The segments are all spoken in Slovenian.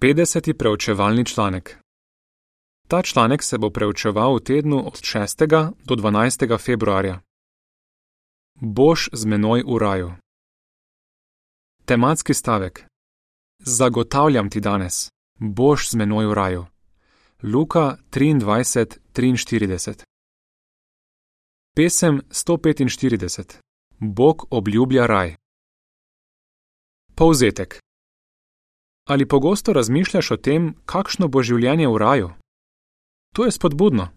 50. preučevalni članek. Ta članek se bo preučeval v tednu od 6. do 12. februarja. Boš z menoj v raju. Tematski stavek: Zagotavljam ti danes, boš z menoj v raju. Luka 23:43. Pesem 145: Bog obljublja raj. Povzetek. Ali pogosto razmišljaš o tem, kakšno bo življenje v raju? To je spodbudno.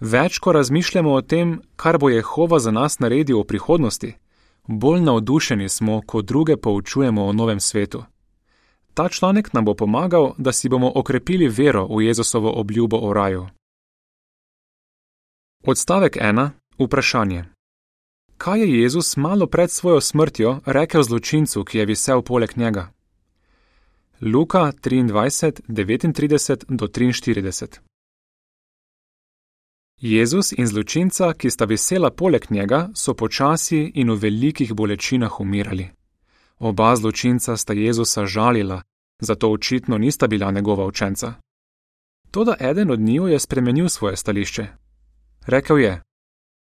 Več, ko razmišljamo o tem, kar bo Jehova za nas naredil v prihodnosti, bolj navdušeni smo, ko druge poučujemo o novem svetu. Ta članek nam bo pomagal, da si bomo okrepili vero v Jezusovo obljubo o raju. Odstavek 1. Vprašanje. Kaj je Jezus malo pred svojo smrtjo rekel zločincu, ki je visel poleg njega? Luka 23, 39 do 43. Jezus in zločinca, ki sta vesela poleg njega, so počasi in v velikih bolečinah umirali. Oba zločinca sta Jezusa žalila, zato očitno nista bila njegova učenca. Toda eden od njiju je spremenil svoje stališče. Rekel je: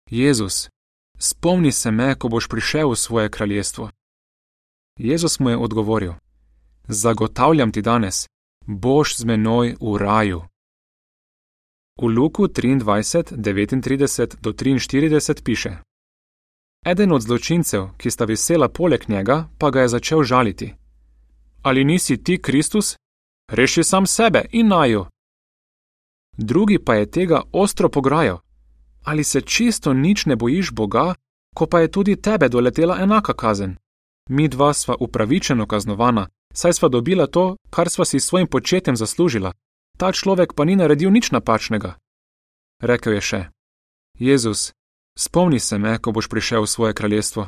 Jezus, spomni se me, ko boš prišel v svoje kraljestvo. Jezus mu je odgovoril: Zagotavljam ti danes, boš z menoj v raju. V Luku 23, 39 do 43 piše: Eden od zločincev, ki sta vesela poleg njega, pa ga je začel žaliti. Ali nisi ti Kristus? Reši sam sebe in naju. Drugi pa je tega ostro pograjal. Ali se čisto nič ne bojiš Boga, ko pa je tudi tebe doletela enaka kazen? Mi dva sva upravičeno kaznovana, saj sva dobila to, kar sva si s svojim početjem zaslužila, ta človek pa ni naredil nič napačnega. Rekel je še: Jezus, spomni se me, ko boš prišel v svoje kraljestvo.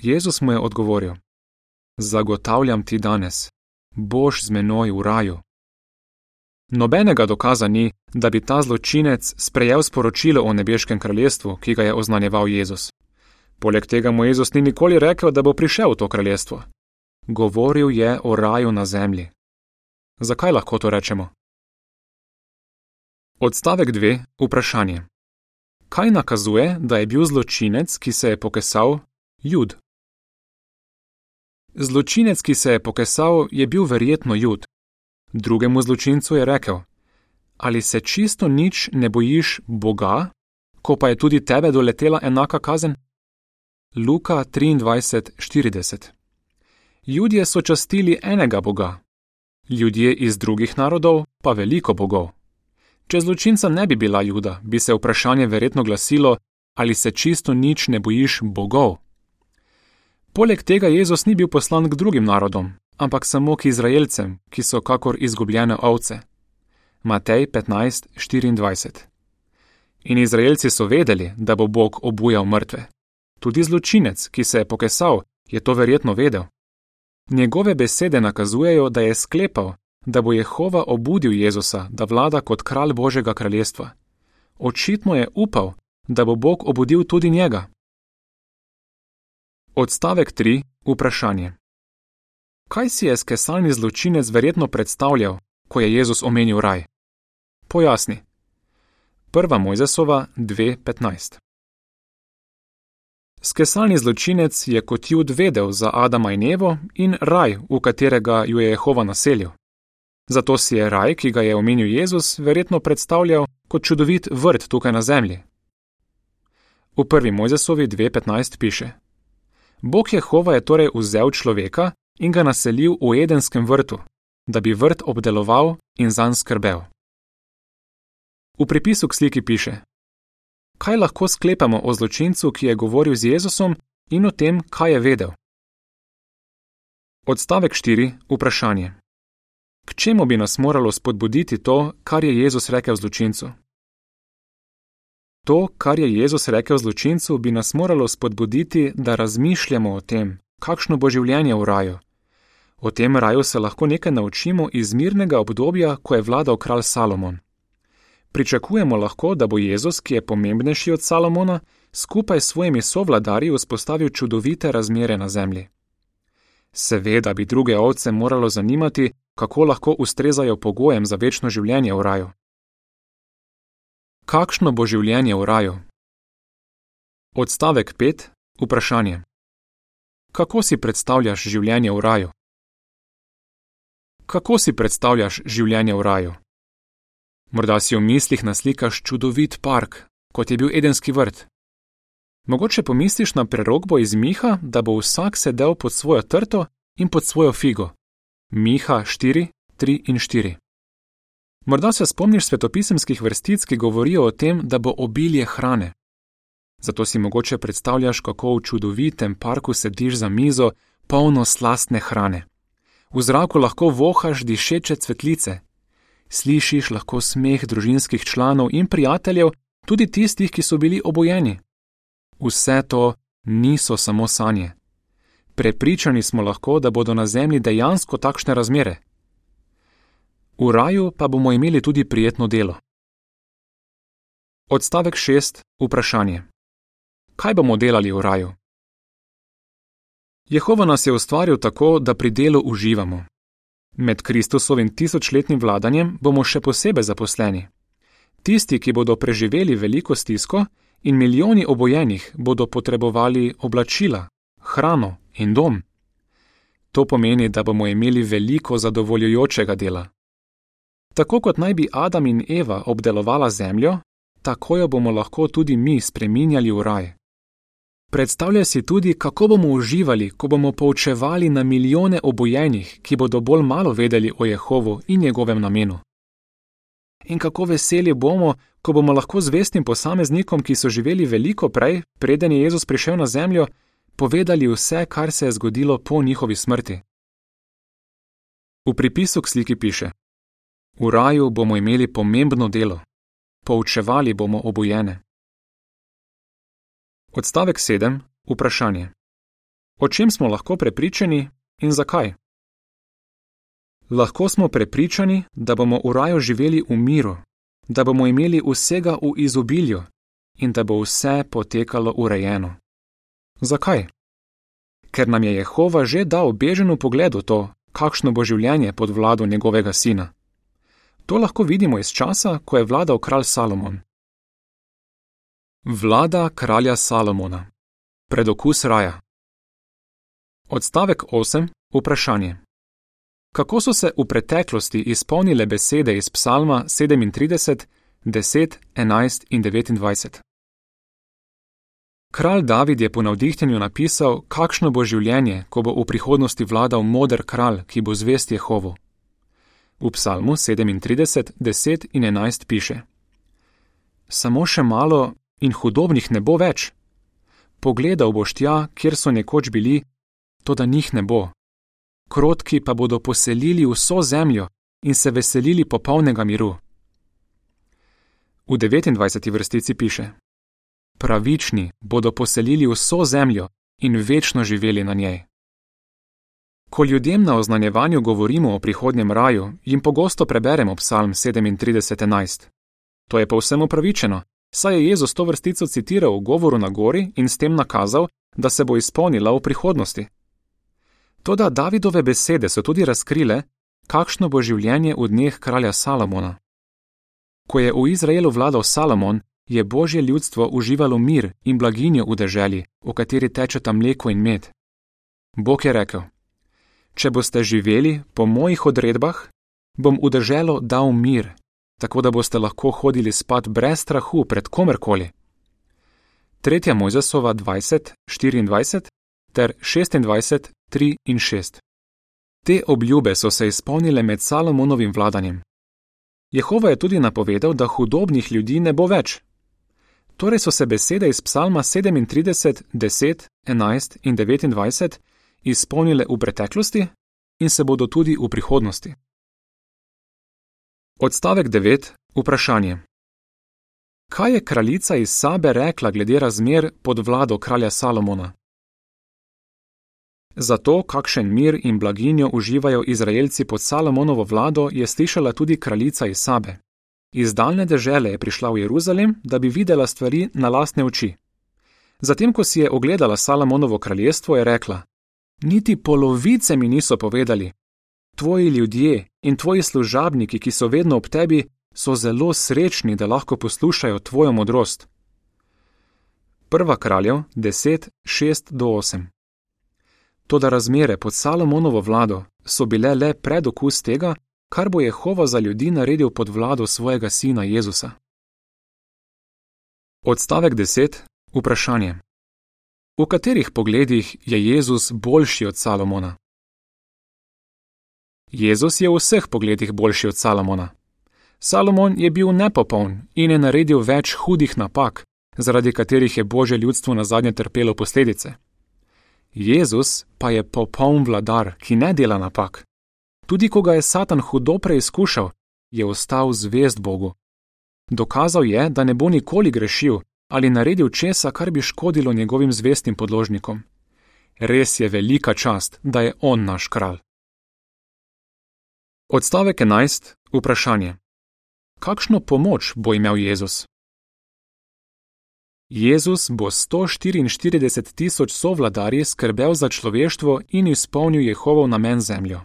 Jezus mu je odgovoril: Zagotavljam ti danes, boš z menoj v raju. Nobenega dokaza ni, da bi ta zločinec sprejel sporočilo o nebeškem kraljestvu, ki ga je oznanjeval Jezus. Poleg tega mu Jezus ni nikoli rekel, da bo prišel v to kraljestvo. Govoril je o raju na zemlji. Zakaj lahko to rečemo? Odstavek 2. Vprašanje. Kaj nakazuje, da je bil zločinec, ki se je pokesal, jud? Zločinec, ki se je pokesal, je bil verjetno jud. Drugemu zločincu je rekel: Ali se čisto nič ne bojiš Boga, ko pa je tudi tebe doletela enaka kazen? Luka 23:40 Ljudje so častili enega Boga, ljudje iz drugih narodov pa veliko bogov. Če zločinca ne bi bila juda, bi se vprašanje verjetno glasilo: Ali se čisto nič ne bojiš bogov? Poleg tega Jezus ni bil poslan k drugim narodom, ampak samo k Izraelcem, ki so kakor izgubljene ovce. Matej 15:24 In Izraelci so vedeli, da bo Bog obujal mrtve. Tudi zločinec, ki se je pokesal, je to verjetno vedel. Njegove besede nakazujejo, da je sklepal, da bo Jehova obudil Jezusa, da vlada kot kralj Božjega kraljestva. Očitno je upal, da bo Bog obudil tudi njega. Odstavek 3. Vprašanje. Kaj si je skesalni zločinec verjetno predstavljal, ko je Jezus omenil raj? Pojasni. 1. Mojzesova 2.15 Skesalni zločinec je kot jud vedel za Adama in Evo in raj, v katerega ju je Jehova naselil. Zato si je raj, ki ga je omenil Jezus, verjetno predstavljal kot čudovit vrt tukaj na zemlji. V prvi Mojzesovi 2.15 piše: Bog Jehova je torej vzel človeka in ga naselil v edenskem vrtu, da bi vrt obdeloval in zanj skrbel. V pripisu k sliki piše: Kaj lahko sklepamo o zločincu, ki je govoril z Jezusom in o tem, kaj je vedel? Odstavek 4. Vprašanje. K čemu bi nas moralo spodbuditi to, kar je Jezus rekel zločincu? To, kar je Jezus rekel zločincu, bi nas moralo spodbuditi, da razmišljamo o tem, kakšno bo življenje v raju. O tem raju se lahko nekaj naučimo iz mirnega obdobja, ko je vladal kralj Salomon. Pričakujemo lahko, da bo Jezus, ki je pomembnejši od Salomona, skupaj s svojimi sovladarji vzpostavil čudovite razmere na zemlji. Seveda bi druge ovce moralo zanimati, kako lahko ustrezajo pogojem za večno življenje v raju. Kakšno bo življenje v raju? Odstavek 5. Vprašanje. Kako si predstavljaš življenje v raju? Kako si predstavljaš življenje v raju? Morda si v mislih naslikaš čudovit park, kot je bil Edenski vrt. Mogoče pomisliš na prerogbo iz Miha, da bo vsak sedel pod svojo trto in pod svojo figo. Miha 4, 3 in 4. Morda se spomniš svetopisemskih vrstic, ki govorijo o tem, da bo obilje hrane. Zato si mogoče predstavljaš, kako v čudovitem parku sediš za mizo, polno slastne hrane. V zraku lahko vohaš dišeče cvetlice, slišiš lahko smeh družinskih članov in prijateljev, tudi tistih, ki so bili obojeni. Vse to niso samo sanje. Prepričani smo lahko, da bodo na zemlji dejansko takšne razmere. V raju pa bomo imeli tudi prijetno delo. Odstavek 6. Vprašanje. Kaj bomo delali v raju? Jehova nas je ustvaril tako, da pri delu uživamo. Med Kristusovim tisočletnim vladanjem bomo še posebej zaposleni. Tisti, ki bodo preživeli veliko stisko in milijoni obojenih, bodo potrebovali oblačila, hrano in dom. To pomeni, da bomo imeli veliko zadovoljujočega dela. Tako kot naj bi Adam in Eva obdelovala zemljo, tako jo bomo lahko tudi mi spreminjali v raj. Predstavljaj si tudi, kako bomo uživali, ko bomo poučevali na milijone obojenih, ki bodo bolj malo vedeli o Jehovu in njegovem namenu. In kako veseli bomo, ko bomo lahko zvestim posameznikom, ki so živeli veliko prej, preden je Jezus prišel na zemljo, povedali vse, kar se je zgodilo po njihovi smrti. V pripisu k sliki piše: V raju bomo imeli pomembno delo, poučevali bomo obojene. Odstavek 7. Vprašanje. O čem smo lahko prepričani in zakaj? Lahko smo prepričani, da bomo v raju živeli v miru, da bomo imeli vsega v izobilju in da bo vse potekalo urejeno. Zakaj? Ker nam je Jehova že dal bežen pogled v to, kakšno bo življenje pod vlado njegovega sina. To lahko vidimo iz časa, ko je vladal kralj Salomon. Vlada kralja Salomona. Predokus raja. Odstavek 8. Vprašanje. Kako so se v preteklosti izpolnile besede iz Psalma 37, 10, 11 in 29? Kralj David je po navdihnjenju napisal, kakšno bo življenje, ko bo v prihodnosti vladal moder kralj, ki bo zvest Jehovu. V Psalmu 37, 10 in 11 piše: Samo še malo in hudobnih ne bo več. Pogledal boš tja, kjer so nekoč bili, to da njih ne bo. Krotki pa bodo poselili vso zemljo in se veselili popolnega miru. V 29. vrstici piše: Pravični bodo poselili vso zemljo in večno živeli na njej. Ko ljudem na oznanjevanju govorimo o prihodnjem raju, jim pogosto preberemo Psalm 37:11. To je povsem upravičeno, saj je Jezus to vrstico citiral v govoru na gori in s tem nakazal, da se bo izpolnila v prihodnosti. Toda Davidove besede so tudi razkrile, kakšno bo življenje v dneh kralja Salomona. Ko je v Izraelu vladal Salomon, je božje ljudstvo uživalo mir in blaginjo v deželi, v kateri tečeta mleko in med. Bog je rekel: Če boste živeli po mojih odredbah, bom v deželo dal mir, tako da boste lahko hodili spat brez strahu pred komerkoli. 3. Mojzesova 20, 24 ter 26, 3 in 6. Te obljube so se izpolnile med Salomonovim vladanjem. Jehova je tudi napovedal, da hudobnih ljudi ne bo več. Torej so se besede iz psalma 37, 10, 11 in 29 izpolnile v preteklosti in se bodo tudi v prihodnosti. Odstavek 9. Vprašanje. Kaj je kraljica iz Sabe rekla glede razmer pod vlado kralja Salomona? Zato, kakšen mir in blaginjo uživajo Izraelci pod Salomonovo vlado, je slišala tudi kraljica iz Sabe. Iz daljne dežele je prišla v Jeruzalem, da bi videla stvari na lastne oči. Zatem, ko si je ogledala Salomonovo kraljestvo, je rekla: Niti polovice mi niso povedali. Tvoji ljudje in tvoji služabniki, ki so vedno ob tebi, so zelo srečni, da lahko poslušajo tvojo modrost. Prva kraljev 10, 6 do 8. Toda razmere pod Salomonovo vlado so bile le predokus tega, kar bo Jehova za ljudi naredil pod vlado svojega sina Jezusa. Odstavek 10. Vprašanje. V katerih pogledih je Jezus boljši od Salomona? Jezus je v vseh pogledih boljši od Salomona. Salomon je bil nepopoln in je naredil več hudih napak, zaradi katerih je Božje ljudstvo na zadnje trpelo posledice. Jezus pa je popoln vladar, ki ne dela napak. Tudi ko ga je Satan hudo preizkušal, je ostal zvest Bogu. Dokazal je, da ne bo nikoli grešil ali naredil česa, kar bi škodilo njegovim zvestim podložnikom. Res je velika čast, da je on naš kralj. Odstavek 11. Vprašanje. Kakšno pomoč bo imel Jezus? Jezus bo 144 tisoč sovladarji skrbel za človeštvo in izpolnil Jehovov namen zemljo.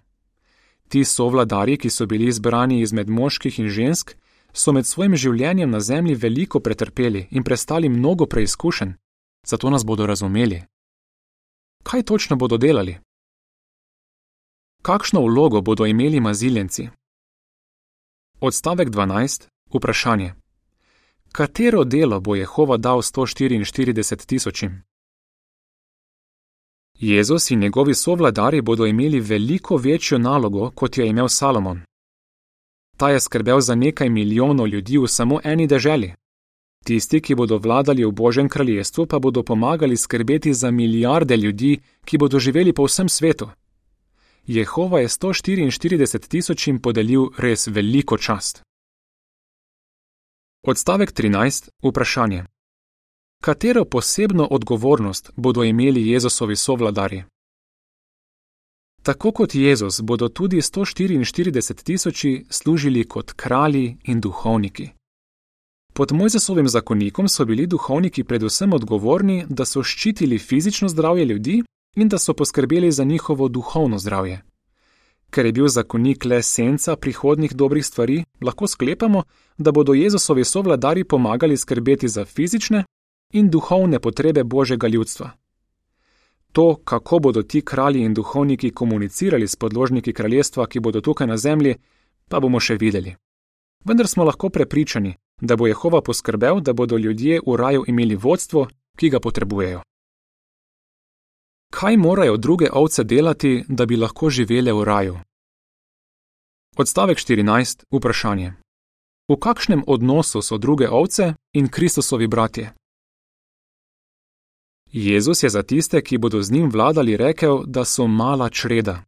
Ti sovladarji, ki so bili izbrani izmed moških in žensk, so med svojim življenjem na zemlji veliko pretrpeli in prestali mnogo preizkušenj, zato nas bodo razumeli. Kaj točno bodo delali? Kakšno vlogo bodo imeli maziljenci? Odstavek 12. Vprašanje. Katero delo bo Jehova dal 144 tisočim? Jezus in njegovi sovladari bodo imeli veliko večjo nalogo, kot jo je imel Salomon. Ta je skrbel za nekaj milijonov ljudi v samo eni deželi. Tisti, ki bodo vladali v Božjem kraljestvu, pa bodo pomagali skrbeti za milijarde ljudi, ki bodo živeli po vsem svetu. Jehova je 144 tisočim podelil res veliko čast. Odstavek 13. Vprašanje. Katero posebno odgovornost bodo imeli Jezusovi sovladarji? Tako kot Jezus bodo tudi 144 tisoči služili kot kralji in duhovniki. Pod Mojzesovim zakonikom so bili duhovniki predvsem odgovorni, da so ščitili fizično zdravje ljudi in da so poskrbeli za njihovo duhovno zdravje. Ker je bil zakonik le senca prihodnih dobrih stvari, lahko sklepamo, da bodo Jezusovi sovladari pomagali skrbeti za fizične in duhovne potrebe Božjega ljudstva. To, kako bodo ti kralji in duhovniki komunicirali s podložniki kraljestva, ki bodo tukaj na zemlji, pa bomo še videli. Vendar smo lahko prepričani, da bo Jehova poskrbel, da bodo ljudje v raju imeli vodstvo, ki ga potrebujejo. Kaj morajo druge ovce delati, da bi lahko živele v raju? Odstavek 14. Vprašanje. V kakšnem odnosu so druge ovce in Kristusovi bratje? Jezus je za tiste, ki bodo z njim vladali, rekel, da so mala čreda.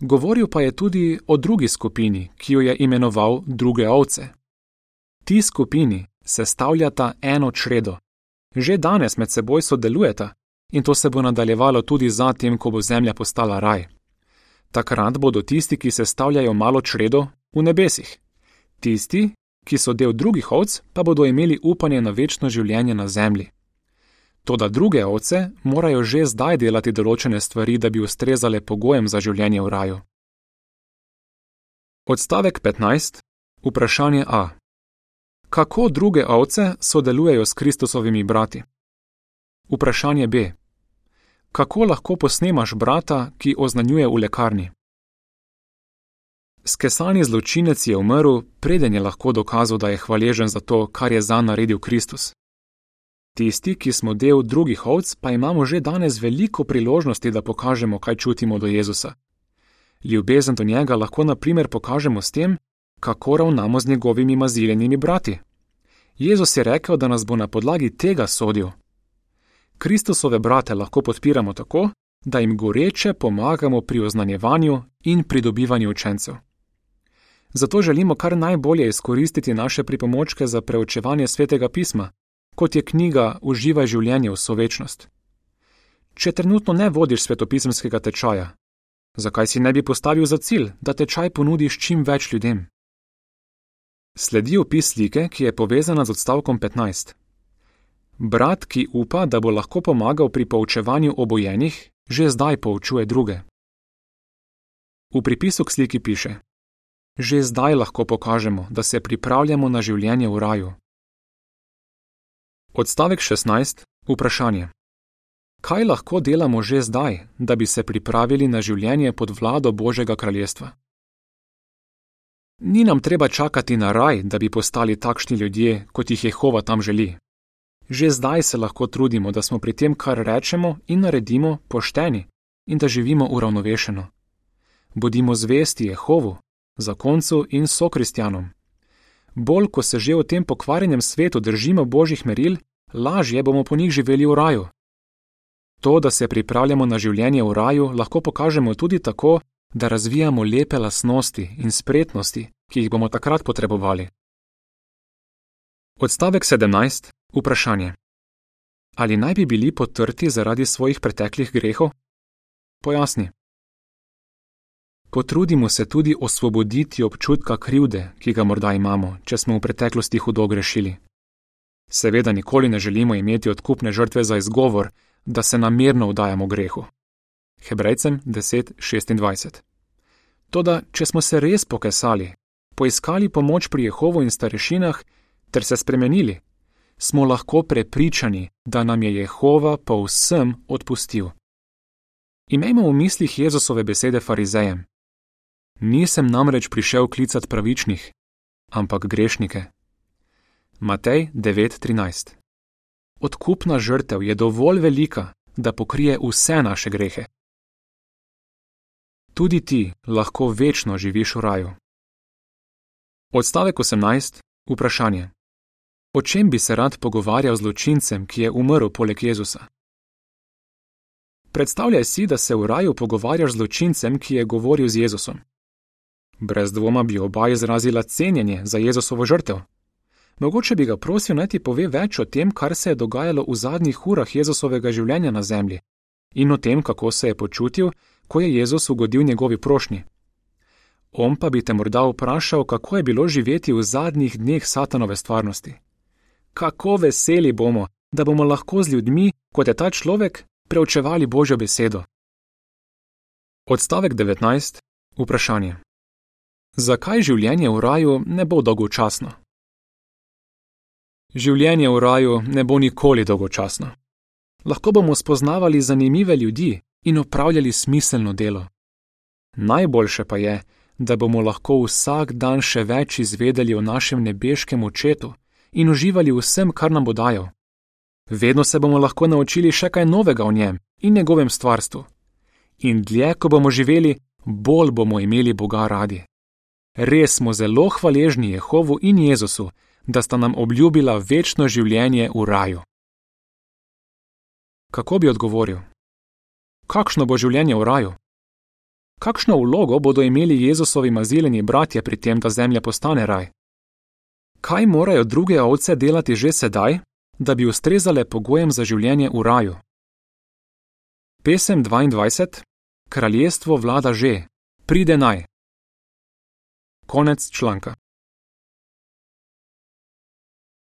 Govoril pa je tudi o drugi skupini, ki jo je imenoval druge ovce. Ti skupini sestavljata eno čredo. Že danes med seboj sodelujeta in to se bo nadaljevalo tudi zatem, ko bo zemlja postala raj. Takrat bodo tisti, ki sestavljajo malo čredo, v nebesih. Tisti, ki so del drugih ovc, pa bodo imeli upanje na večno življenje na zemlji. Toda druge ovce morajo že zdaj delati določene stvari, da bi ustrezale pogojem za življenje v raju. Odstavek 15. Vprašanje A. Kako druge ovce sodelujejo s Kristusovimi brati? Vprašanje B. Kako lahko posnemaš brata, ki oznanjuje v lekarni? Skesani zločinec je umrl, preden je lahko dokazal, da je hvaležen za to, kar je za naredil Kristus. Tisti, ki smo del drugih ovc, pa imamo že danes veliko priložnosti, da pokažemo, kaj čutimo do Jezusa. Ljubezen do njega lahko na primer pokažemo s tem, kako ravnamo z njegovimi maziljenimi brati. Jezus je rekel, da nas bo na podlagi tega sodil. Kristusove brate lahko podpiramo tako, da jim goreče pomagamo pri oznanjevanju in pridobivanju učencev. Zato želimo kar najbolje izkoristiti naše pripomočke za preučevanje svetega pisma, kot je knjiga Uživaj življenje v sovečnost. Če trenutno ne vodiš svetopisemskega tečaja, zakaj si ne bi postavil za cilj, da tečaj ponudiš čim več ljudem? Sledi opis slike, ki je povezana z odstavkom 15. Brat, ki upa, da bo lahko pomagal pri poučevanju obojenih, že zdaj poučuje druge. V pripisu k sliki piše: Že zdaj lahko pokažemo, da se pripravljamo na življenje v raju. Odstavek 16. Vprašanje. Kaj lahko delamo že zdaj, da bi se pripravili na življenje pod vlado Božjega kraljestva? Ni nam treba čakati na raj, da bi postali takšni ljudje, kot jih Jehova tam želi. Že zdaj se lahko trudimo, da smo pri tem, kar rečemo in naredimo, pošteni in da živimo uravnovešeno. Bodimo zvesti Jehovu, zakoncu in sokristjanom. Bolj, ko se že v tem pokvarjenem svetu držimo božjih meril, lažje bomo po njih živeli v raju. To, da se pripravljamo na življenje v raju, lahko pokažemo tudi tako, da razvijamo lepe lasnosti in spretnosti, ki jih bomo takrat potrebovali. Odstavek 17. Vprašanje. Ali naj bi bili potrti zaradi svojih preteklih grehov? Pojasni. Potrudimo se tudi osvoboditi občutka krivde, ki ga morda imamo, če smo v preteklosti hudo grešili. Seveda nikoli ne želimo imeti odkupne žrtve za izgovor, da se namerno vdajamo grehu. Hebrejcem 10:26. Toda, če smo se res pokesali, poiskali pomoč pri Jehovu in starešinah ter se spremenili, smo lahko prepričani, da nam je Jehova povsem odpustil. Imejmo v mislih Jezusove besede farizejem: Nisem namreč prišel klicat pravičnih, ampak grešnike. Matej 9:13 Odkupna žrtev je dovolj velika, da pokrije vse naše grehe. Tudi ti lahko večno živiš v raju. Odstavek 18. Vprašanje. O čem bi se rad pogovarjal z zločincem, ki je umrl poleg Jezusa? Predstavljaj si, da se v raju pogovarjaš z zločincem, ki je govoril z Jezusom. Brez dvoma bi oba izrazila cenjenje za Jezusovo žrtev. Mogoče bi ga prosil naj ti pove več o tem, kar se je dogajalo v zadnjih urah Jezusovega življenja na zemlji, in o tem, kako se je počutil, ko je Jezus ugodil njegovi prošnji. On pa bi te morda vprašal, kako je bilo živeti v zadnjih dneh satanove stvarnosti. Kako veseli bomo, da bomo lahko z ljudmi, kot je ta človek, preučevali Božjo besedo. Odstavek 19. Vprašanje. Zakaj življenje v raju ne bo dolgočasno? Življenje v raju ne bo nikoli dolgočasno. Lahko bomo spoznavali zanimive ljudi in opravljali smiselno delo. Najboljše pa je, da bomo lahko vsak dan še več izvedeli o našem nebeškem očetu in uživali vsem, kar nam bo dajal. Vedno se bomo lahko naučili še kaj novega o njem in njegovem stvarstvu. In dlje, ko bomo živeli, bolj bomo imeli Boga radi. Res smo zelo hvaležni Jehovu in Jezusu, da sta nam obljubila večno življenje v raju. Kako bi odgovoril? Kakšno bo življenje v raju? Kakšno vlogo bodo imeli Jezusovi mazileni bratje pri tem, da zemlja postane raj? Kaj morajo druge ovce delati že sedaj, da bi ustrezale pogojem za življenje v raju? Pesem 22: Kraljestvo vlada že, pride naj. Konec članka.